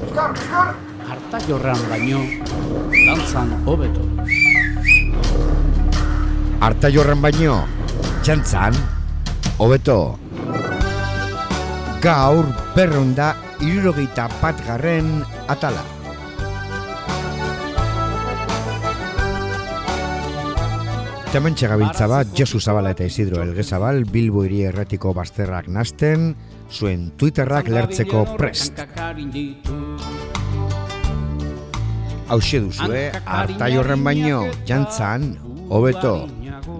Arta jorran baino, dantzan hobeto. Arta jorran baino, txantzan, hobeto. Gaur berronda irurogeita bat garren atala. Tementxe gabiltza bat, Josu Zabala eta Isidro Elgezabal, Bilbo hiri erratiko bazterrak nasten, zuen Twitterrak lertzeko prest. Hau duzue, hartai horren baino, jantzan, hobeto,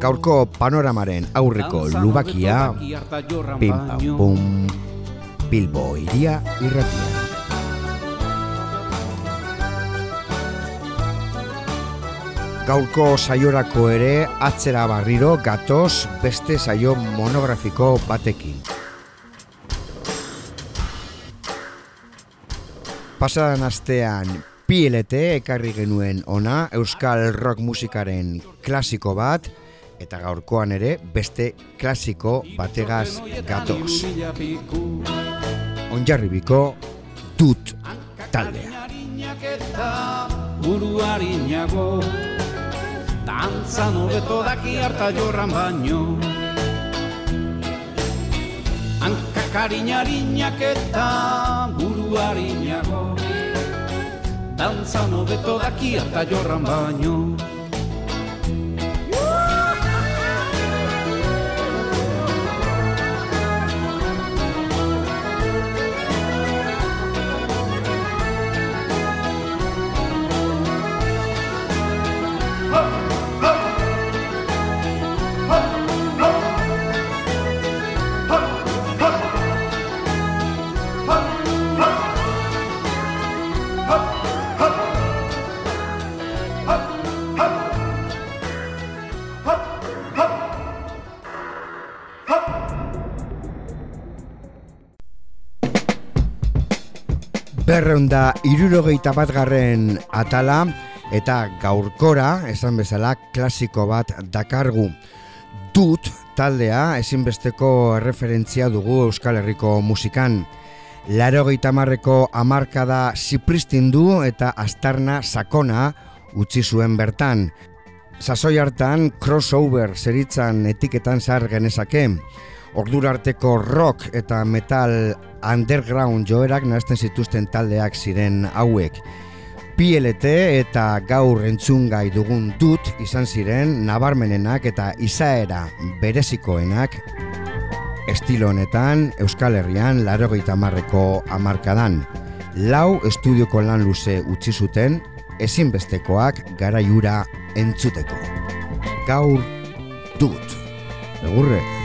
gaurko panoramaren aurreko lubakia, pim pam pum, Bilbo iria irratia. Gaurko saiorako ere atzera barriro gatoz beste saio monografiko batekin. Pasadan astean PLT ekarri genuen ona Euskal Rock musikaren klasiko bat eta gaurkoan ere beste klasiko bategaz gatoz. Onjarribiko dut taldea. Buruari Dantzan hobeto daki harta jorran baino. Hankakariñariñak eta buruariñago Dantzan hobeto daki harta jorran baino berreunda irurogeita bat garren atala eta gaurkora, esan bezala, klasiko bat dakargu. Dut taldea ezinbesteko referentzia dugu Euskal Herriko musikan. Laro marreko amarkada zipristin du eta astarna sakona utzi zuen bertan. Sasoi hartan crossover zeritzan etiketan zar genezake. Ordurarteko rock eta metal underground joerak nazten zituzten taldeak ziren hauek. PLT eta gaur entzungai dugun dut izan ziren nabarmenenak eta izaera berezikoenak estilo honetan Euskal Herrian larogeita marreko amarkadan. Lau estudioko lan luze utzi zuten ezinbestekoak garaiura entzuteko. Gaur dut. Egurre.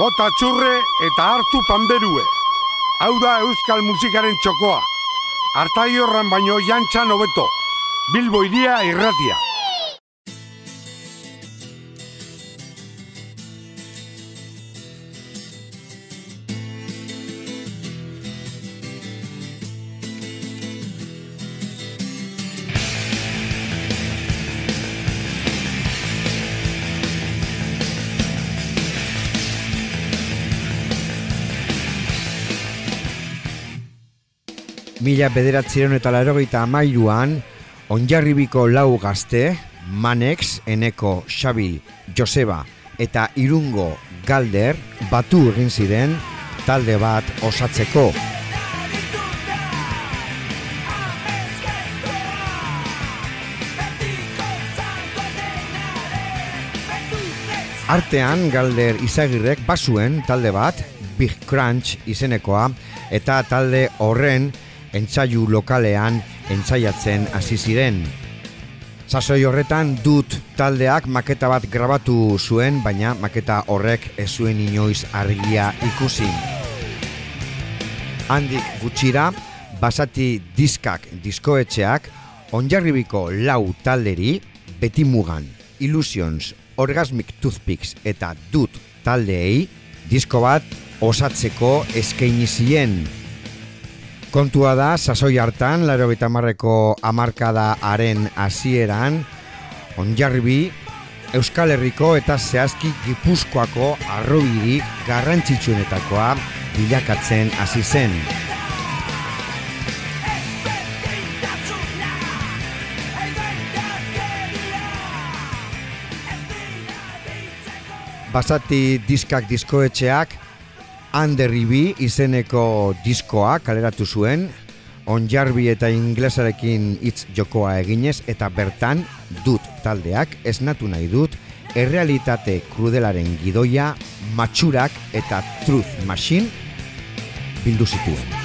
Bota txurre eta hartu panberue. Hau da euskal musikaren txokoa. Artai horran baino jantxan hobeto. Bilbo iria irratia. Mila bederatziron eta larogeita amairuan, onjarribiko lau gazte, Manex, Eneko, Xabil, Joseba eta Irungo Galder batu egin ziren talde bat osatzeko. Artean Galder izagirrek basuen talde bat, Big Crunch izenekoa, eta talde horren entzaiu lokalean entzaiatzen hasi ziren. Sasoi horretan dut taldeak maketa bat grabatu zuen, baina maketa horrek ez zuen inoiz argia ikusi. Handik gutxira, basati diskak diskoetxeak, onjarribiko lau talderi, beti mugan, Illusions, Orgasmic Toothpicks eta Dut taldeei disko bat osatzeko eskaini zien. Kontua da, sasoi hartan, laro marreko amarkada haren hasieran, onjarbi, Euskal Herriko eta zehazki Gipuzkoako arrobirik garrantzitsuenetakoa bilakatzen hasi zen. Basati diskak diskoetxeak Underribi izeneko diskoa kaleratu zuen Onjarbi eta inglesarekin hitz jokoa eginez eta bertan dut taldeak esnatu nahi dut errealitate krudelaren gidoia matxurak eta truth machine bildu zituen.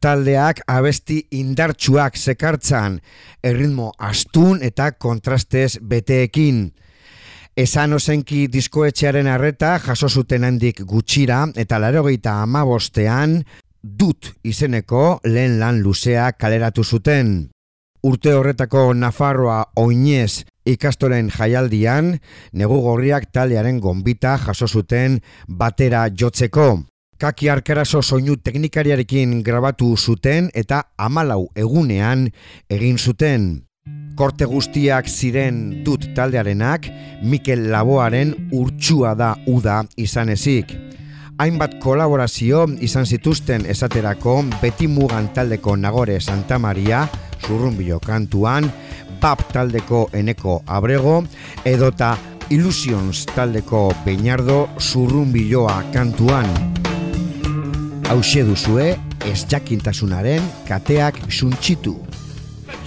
Taldeak abesti indartsuak sekartzan, erritmo astun eta kontrastez beteekin. Esan ozenki diskoetxearen arreta jaso zuten handik gutxira eta larogeita amabostean dut izeneko lehen lan luzea kaleratu zuten. Urte horretako Nafarroa oinez ikastoren jaialdian, negu gorriak taldearen gombita jaso zuten batera jotzeko. Kaki arkarazo soinu teknikariarekin grabatu zuten eta amalau egunean egin zuten. Korte guztiak ziren dut taldearenak, Mikel Laboaren urtsua da uda izan ezik. Hainbat kolaborazio izan zituzten esaterako beti mugan taldeko nagore Santa Maria, zurrumbilo kantuan, pap taldeko eneko abrego, edota Illusions taldeko beinardo zurrumbiloa kantuan Hauxe duzue ez jakintasunaren kateak suntxitu.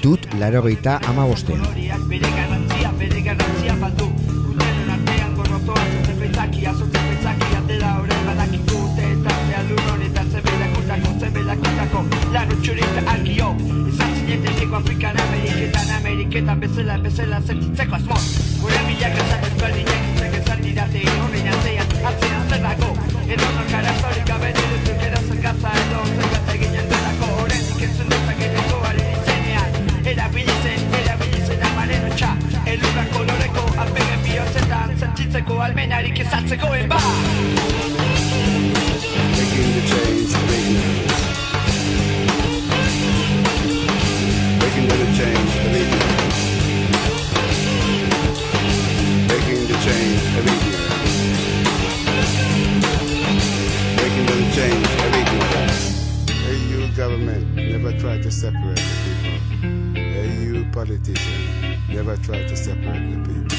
Dut larogeita amabostean. Eta bezala, bezala, zertitzeko azmoz. Gure milak ezak ezberdinak, ezak ezan didate, horrein atzean, atzean zer dago, edo norkara zorik gabe zergatza ginen delako Horrenik entzun dezaketeko aren izenean Erabili zen, erabili zen amaren otxa Elurra koloreko apegen bihotzetan Sentitzeko almenarik ezatzeko eba Breaking the chains of ignorance. Breaking the chains of ignorance. Separate the people. Hey, you politician, never try to separate the people.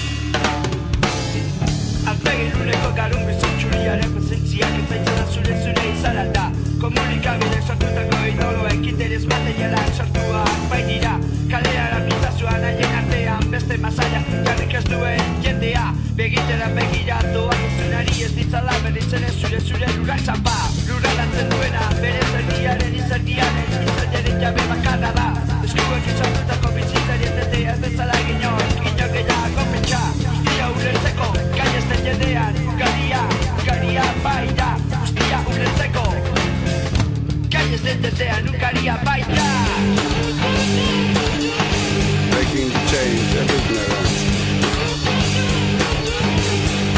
Aurpegin uneko garun bizitxuriaren presentziak Ezaitzena zure zure izaran da Komunikabide sortutako idoloek interes materialak sortuak baitira Kalera pintazuan haien artean beste masaia Jarrik ez duen jendea Begitera begira doa izunari ez ditzala berritzen ez zure zure lurak txapa Lurraldatzen duena bere zerdiaren izerdiaren Izerdiaren jabe bakarra da Eskuek itxartutako bizitzari etetea ez bezala ginok Inok gehiago pentsa Guztia ulertzeko Gainezten jendean Ugaria, ugaria bai da Guztia ulertzeko Gainezten jendean Ugaria bai da Breaking the chains of ignorance.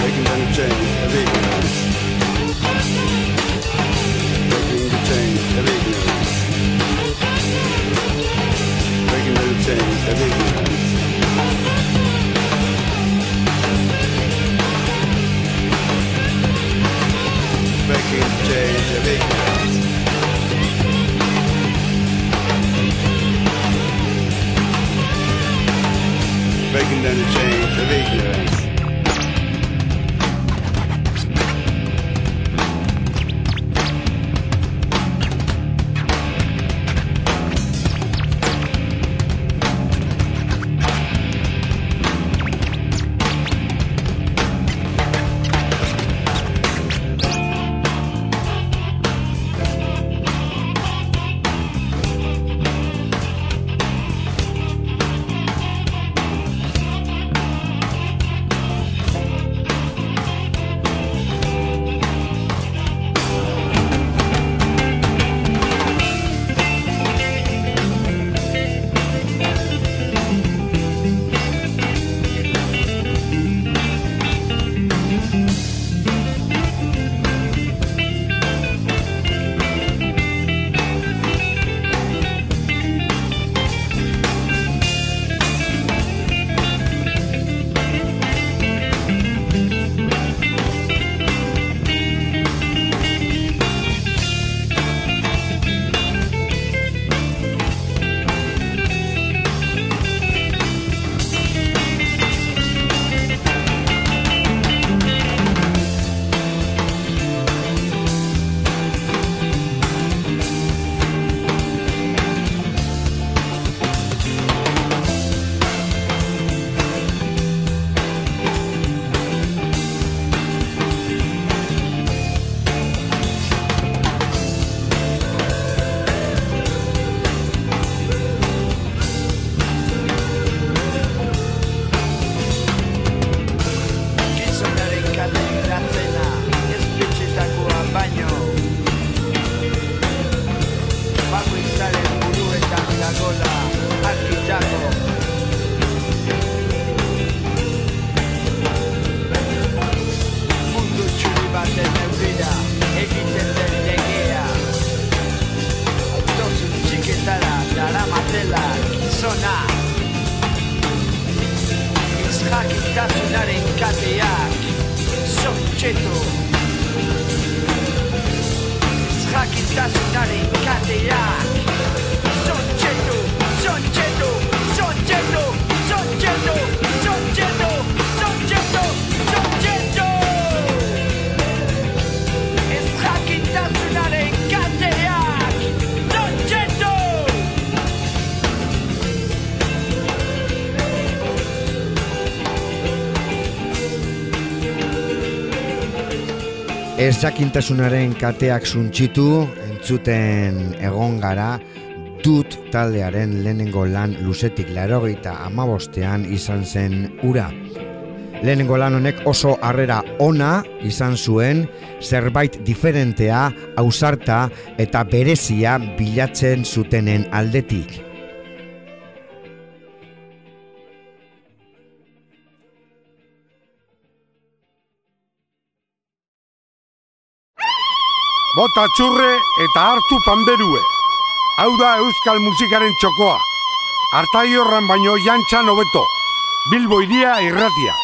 Breaking down the chains of ignorance. Down the chains of ignorance. Breaking the chains of ignorance. Breaking down the chains of ignorance. Ez jakintasunaren kateak suntxitu, entzuten egon gara dut taldearen lehenengo lan luzetik larogeita amabostean izan zen ura. Lehenengo lan honek oso harrera ona izan zuen, zerbait diferentea, ausarta eta berezia bilatzen zutenen aldetik. Bota txurre eta hartu panberue. Hau da euskal musikaren txokoa. Artai horran baino jantxan hobeto. Bilbo iria irratia.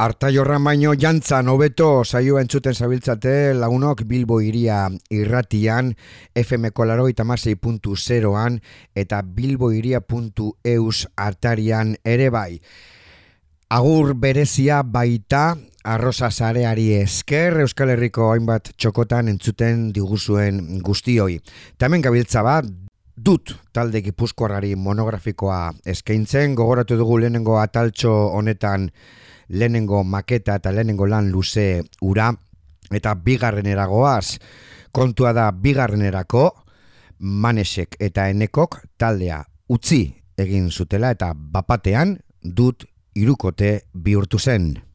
Arta jorran baino jantza nobeto saio entzuten zabiltzate lagunok Bilbo iria irratian FM kolaro puntu zeroan eta bilboiria.eus artarian ere bai. Agur berezia baita arroza zareari esker Euskal Herriko hainbat txokotan entzuten diguzuen guztioi. Tamen gabiltza bat, dut talde gipuzkoarari monografikoa eskaintzen, gogoratu dugu lehenengo ataltxo honetan lehenengo maketa eta lehenengo lan luze ura, eta bigarren eragoaz, kontua da bigarrenerako manesek eta enekok taldea utzi egin zutela eta bapatean dut irukote bihurtu zen.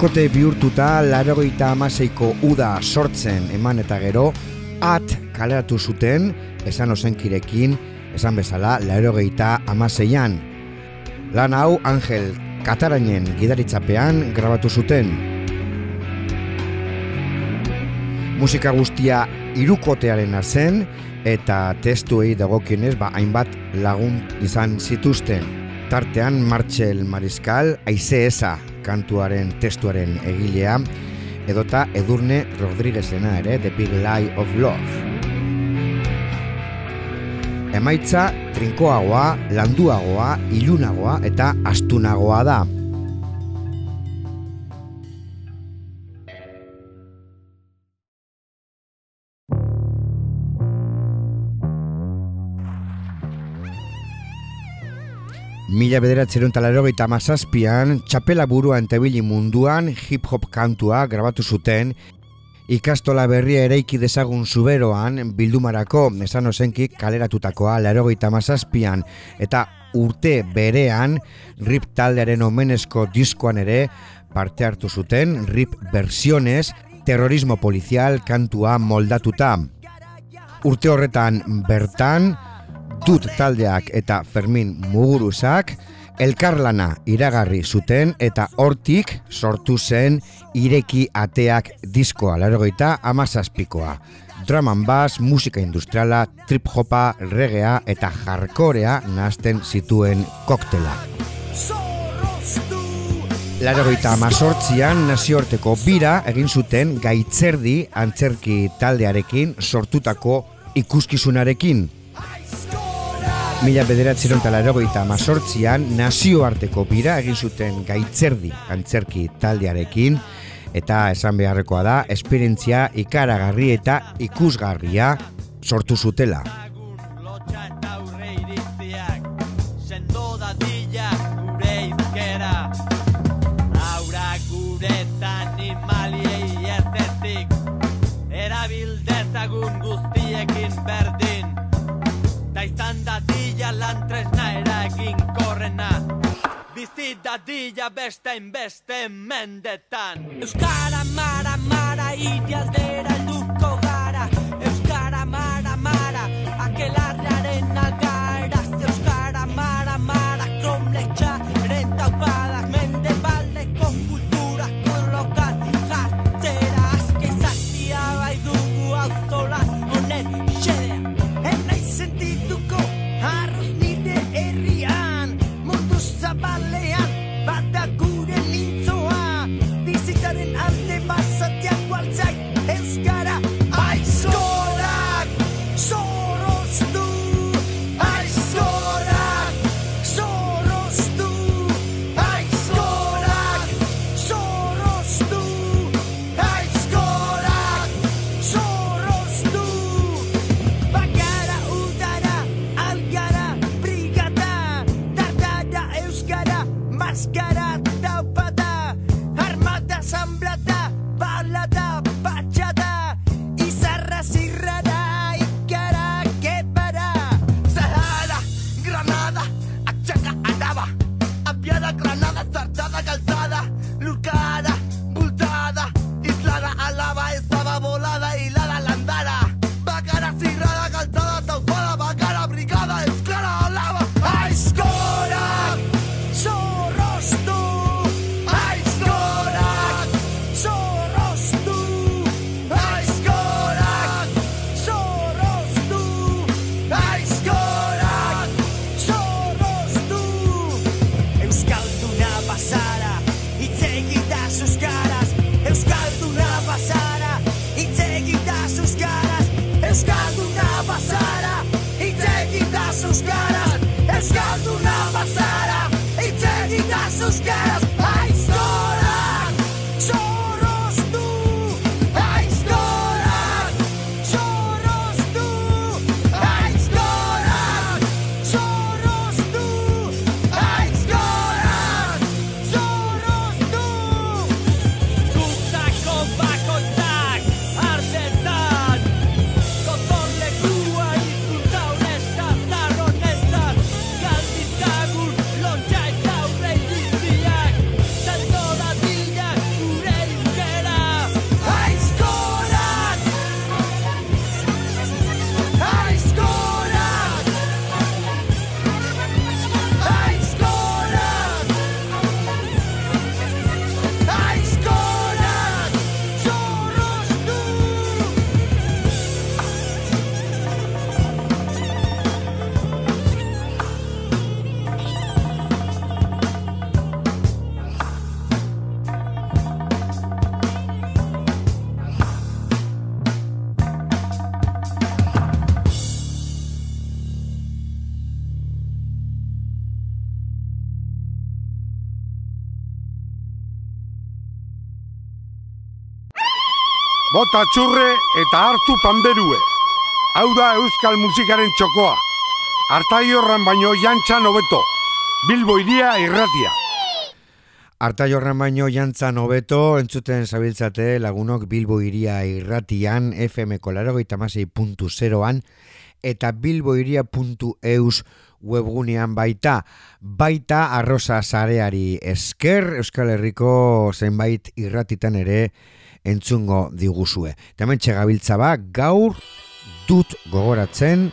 Irukote bihurtuta larogeita amaseiko uda sortzen eman eta gero at kaleratu zuten esan osenkirekin esan bezala larogeita amaseian. Lan hau Angel Katarainen gidaritzapean grabatu zuten. Musika guztia irukotearen zen eta testuei dagokienez ba hainbat lagun izan zituzten. Tartean Martxel Mariscal Aize Eza kantuaren testuaren egilea edota Edurne Rodriguezena ere The Big Lie of Love. Emaitza trinkoagoa, landuagoa, ilunagoa eta astunagoa da. Mila bederatzeron talarrogeita mazazpian, txapela buruan tebili munduan hip-hop kantua grabatu zuten, ikastola berria eraiki dezagun zuberoan bildumarako esan ozenkik kaleratutakoa larogeita mazazpian eta urte berean rip taldearen omenezko diskoan ere parte hartu zuten rip versiones terrorismo polizial kantua moldatuta. Urte horretan bertan, dut taldeak eta Fermin Muguruzak elkarlana iragarri zuten eta hortik sortu zen ireki ateak diskoa larogeita amazazpikoa. Drum and bass, musika industriala, trip hopa, regea eta jarkorea nazten zituen koktela. Larogeita amazortzian nazioarteko bira egin zuten gaitzerdi antzerki taldearekin sortutako ikuskizunarekin. Mila bederatzeron talarogeita amazortzian nazioarteko bira egin zuten gaitzerdi antzerki taldearekin eta esan beharrekoa da esperientzia ikaragarri eta ikusgarria sortu zutela. Dadila beste inbeste mendetan. Euskara mara mara iri aldera helduko chaca andaba, apiada, granada, sartada, calzada, lucada. Bota txurre eta hartu panderue. Hau da euskal musikaren txokoa. Artai horran baino jantxan hobeto. Bilbo iria irratia. Arta jorran baino jantzan hobeto entzuten zabiltzate lagunok Bilbo iria irratian FM puntu zeroan eta bilboiria.eus webgunean baita. Baita arroza zareari esker Euskal Herriko zenbait irratitan ere entzungo diguzue. Hemen txegabiltza ba, gaur dut gogoratzen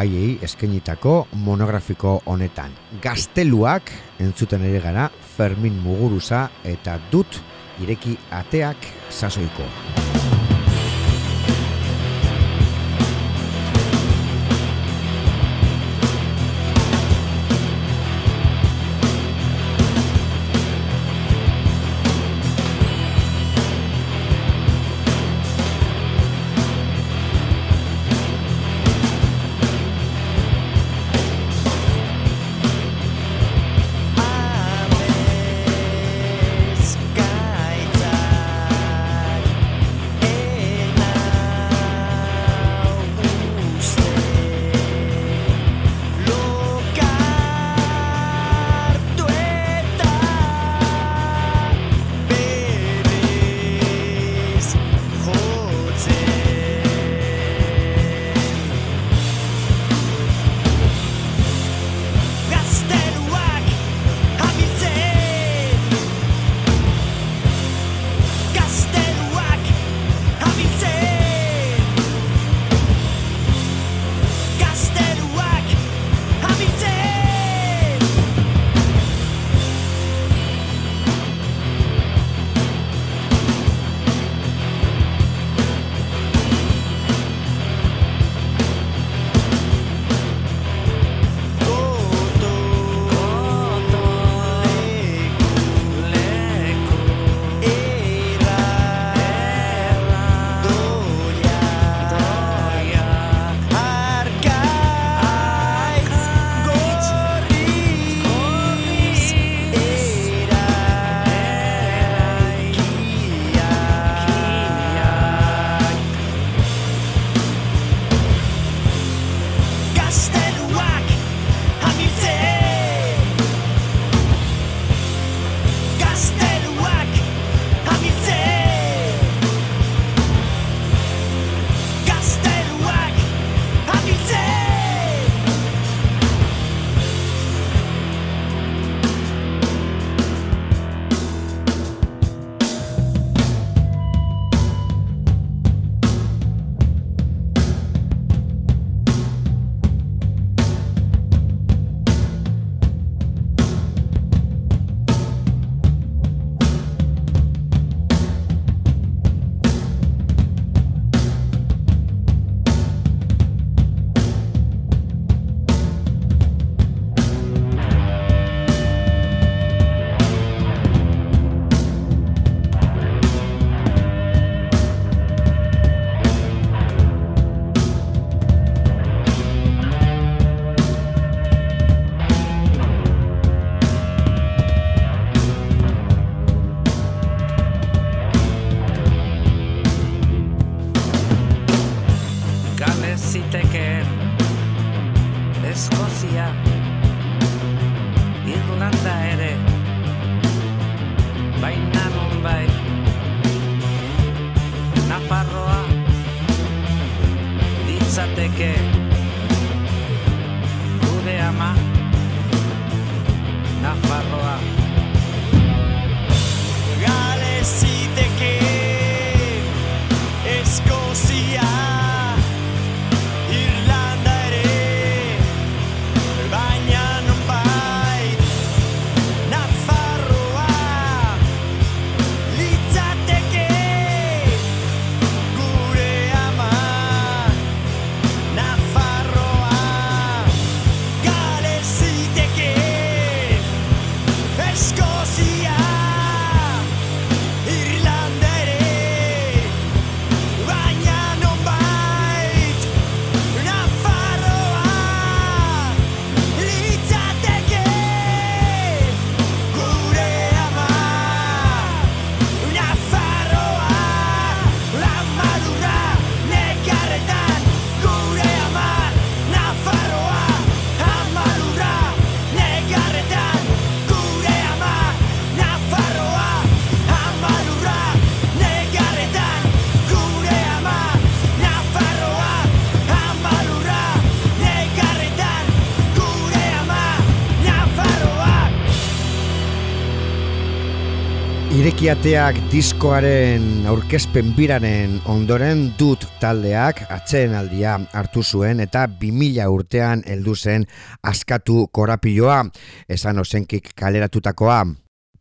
haiei eskenitako monografiko honetan. Gazteluak entzuten ere gara Fermin Muguruza eta dut ireki ateak sasoiko. Irekiateak diskoaren aurkezpen biraren ondoren dut taldeak atzeen aldia hartu zuen eta 2000 urtean heldu zen askatu korapiloa, esan osenkik kaleratutakoa.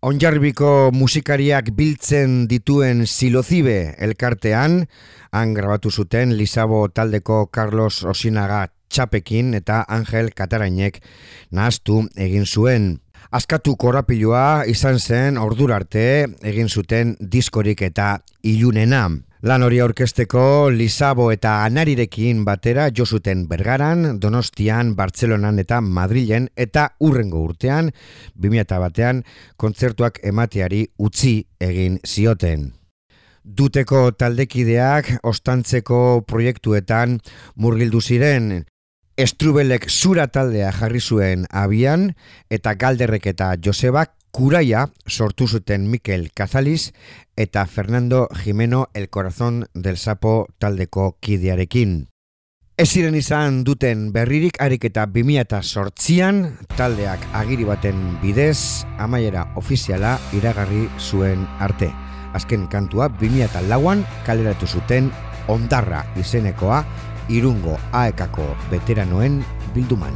Onjarbiko musikariak biltzen dituen silozibe elkartean, han grabatu zuten Lisabo taldeko Carlos Osinaga txapekin eta Angel Katarainek nahaztu egin zuen. Askatu korapiloa izan zen ordura arte egin zuten diskorik eta ilunena. Lan hori aurkesteko Lisabo eta Anarirekin batera jo zuten Bergaran, Donostian, Bartzelonan eta Madrilen eta urrengo urtean, 2000 batean, kontzertuak emateari utzi egin zioten. Duteko taldekideak ostantzeko proiektuetan murgildu ziren, Estrubelek zura taldea jarri zuen abian eta Galderrek eta Josebak kuraia sortu zuten Mikel Cazaliz eta Fernando Jimeno El Corazón del Sapo taldeko kidearekin. Ez ziren izan duten berririk harik eta 2008an taldeak agiri baten bidez amaiera ofiziala iragarri zuen arte. Azken kantua 2008an kaleratu zuten ondarra izenekoa irungo aekako veteranoen bilduman.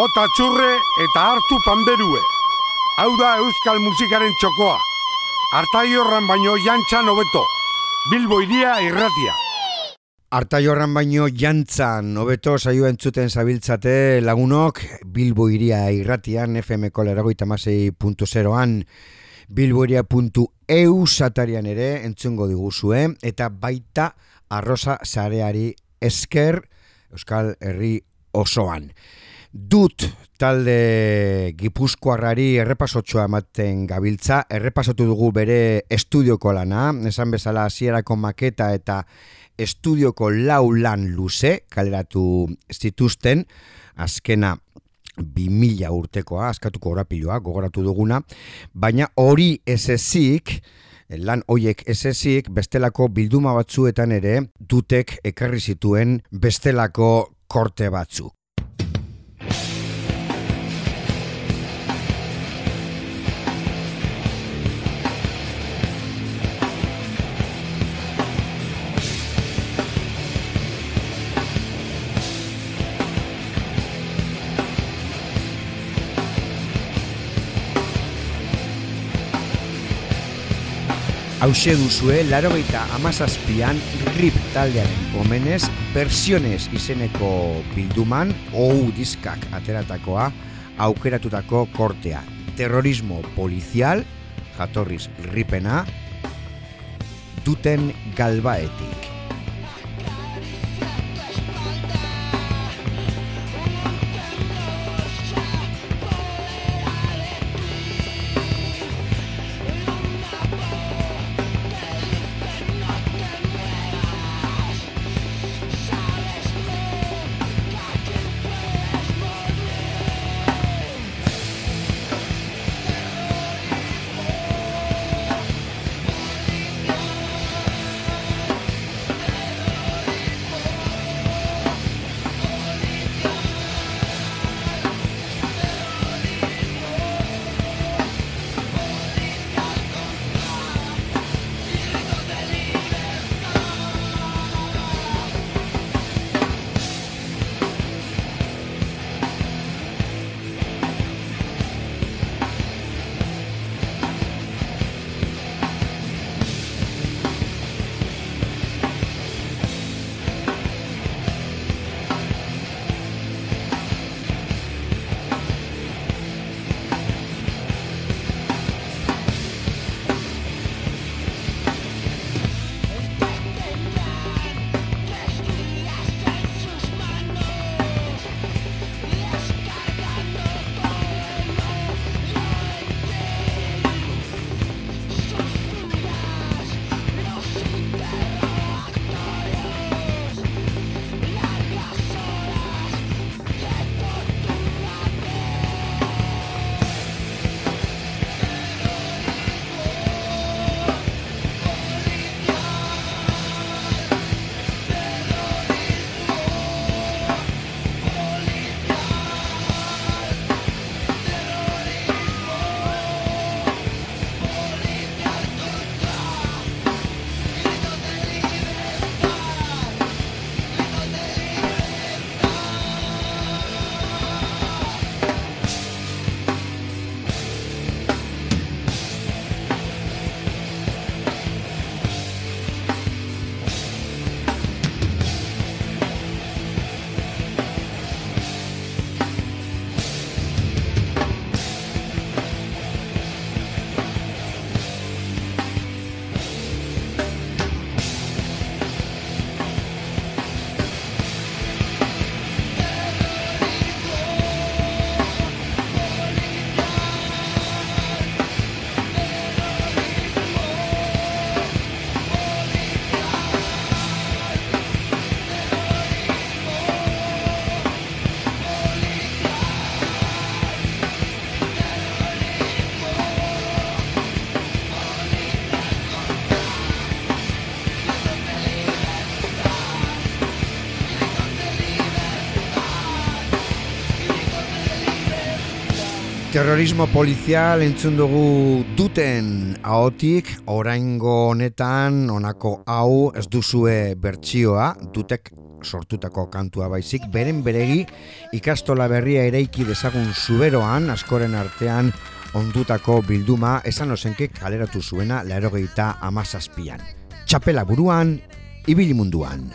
Bota txurre eta hartu panderue. Hau da euskal musikaren txokoa. Artai horran baino jantxan hobeto. Bilbo iria irratia. Artai horran baino jantzan, hobeto saio entzuten zabiltzate lagunok, Bilbo iria irratian, FM-ko leragoita an bilboiria.eu satarian ere entzungo diguzue, eta baita arroza sareari esker Euskal Herri osoan. Dut talde gipuzkoarrari errepasotxoa ematen gabiltza, errepasatu dugu bere estudioko lana, esan bezala hasierako maketa eta estudioko lau lan luze, kaleratu zituzten, azkena 2000 urtekoa, askatuko horapiloa, gogoratu duguna, baina hori ez ezik, lan hoiek ez ezik, bestelako bilduma batzuetan ere, dutek ekarri zituen bestelako korte batzuk. Hauxe duzue, larogeita amazazpian RIP taldearen omenez, versiones izeneko bilduman, OU diskak ateratakoa, aukeratutako kortea. Terrorismo polizial, jatorriz ripena, duten galbaetik. Terrorismo polizial entzun dugu duten ahotik, oraingo honetan honako hau ez duzue bertsioa, dutek sortutako kantua baizik, beren beregi ikastola berria eraiki dezagun zuberoan, askoren artean ondutako bilduma, esan ozenke kaleratu zuena laerogeita amazazpian. Txapela buruan, ibili munduan.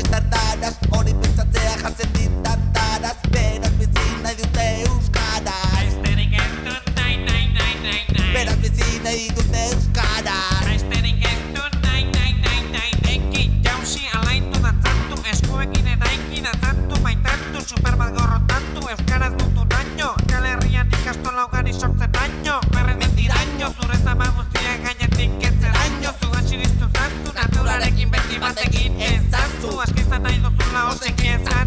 Ta ez frantxez hori pentsatzea jartzen dit tartaraz Beraz bizi nahi dute euskaraz Besterik ez dut nahi, nahi, nahi, nahi, nahi. Beraz bizi nahi dute euskaraz Besterik ez dut nahi, nahi, nahi, nahi. Eki jauzi alaitu dantzatu, eskuekin eraiki dantzatu, baitatu, super bat gorrotatu, euskaraz dutu naino, kale herrian ikastola ugari sortzen naino, berren mentiraino, zure zama guztiak gainetik ez zeraino, zu gasiristu zantu, naturarekin beti batekin ez askizan I can't stop.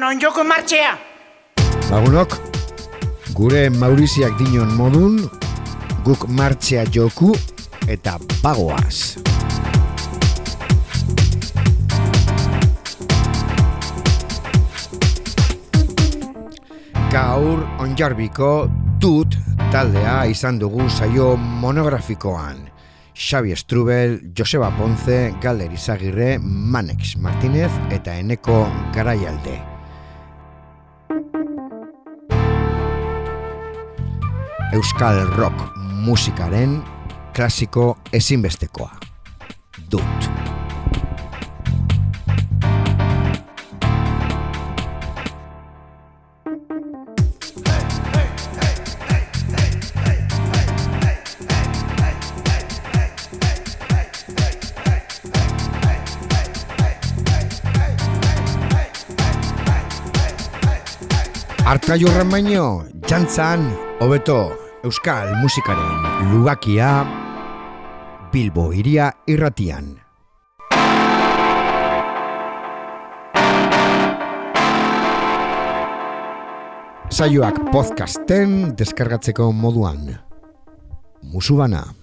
Bueno, joko martxea. Lagunok, gure Mauriziak dinon modun, guk martxea joku eta bagoaz. Gaur onjarbiko dut taldea izan dugu saio monografikoan. Xabi Strubel, Joseba Ponce, Galer Izagirre, Manex Martinez eta Eneko Garaialde. euskal rock musikaren klasiko ezinbestekoa. Dut. Arkaiurren baino, jantzan, hobeto, euskal musikaren lugakia, Bilbo iria irratian. Saioak podcasten deskargatzeko moduan. Musubana.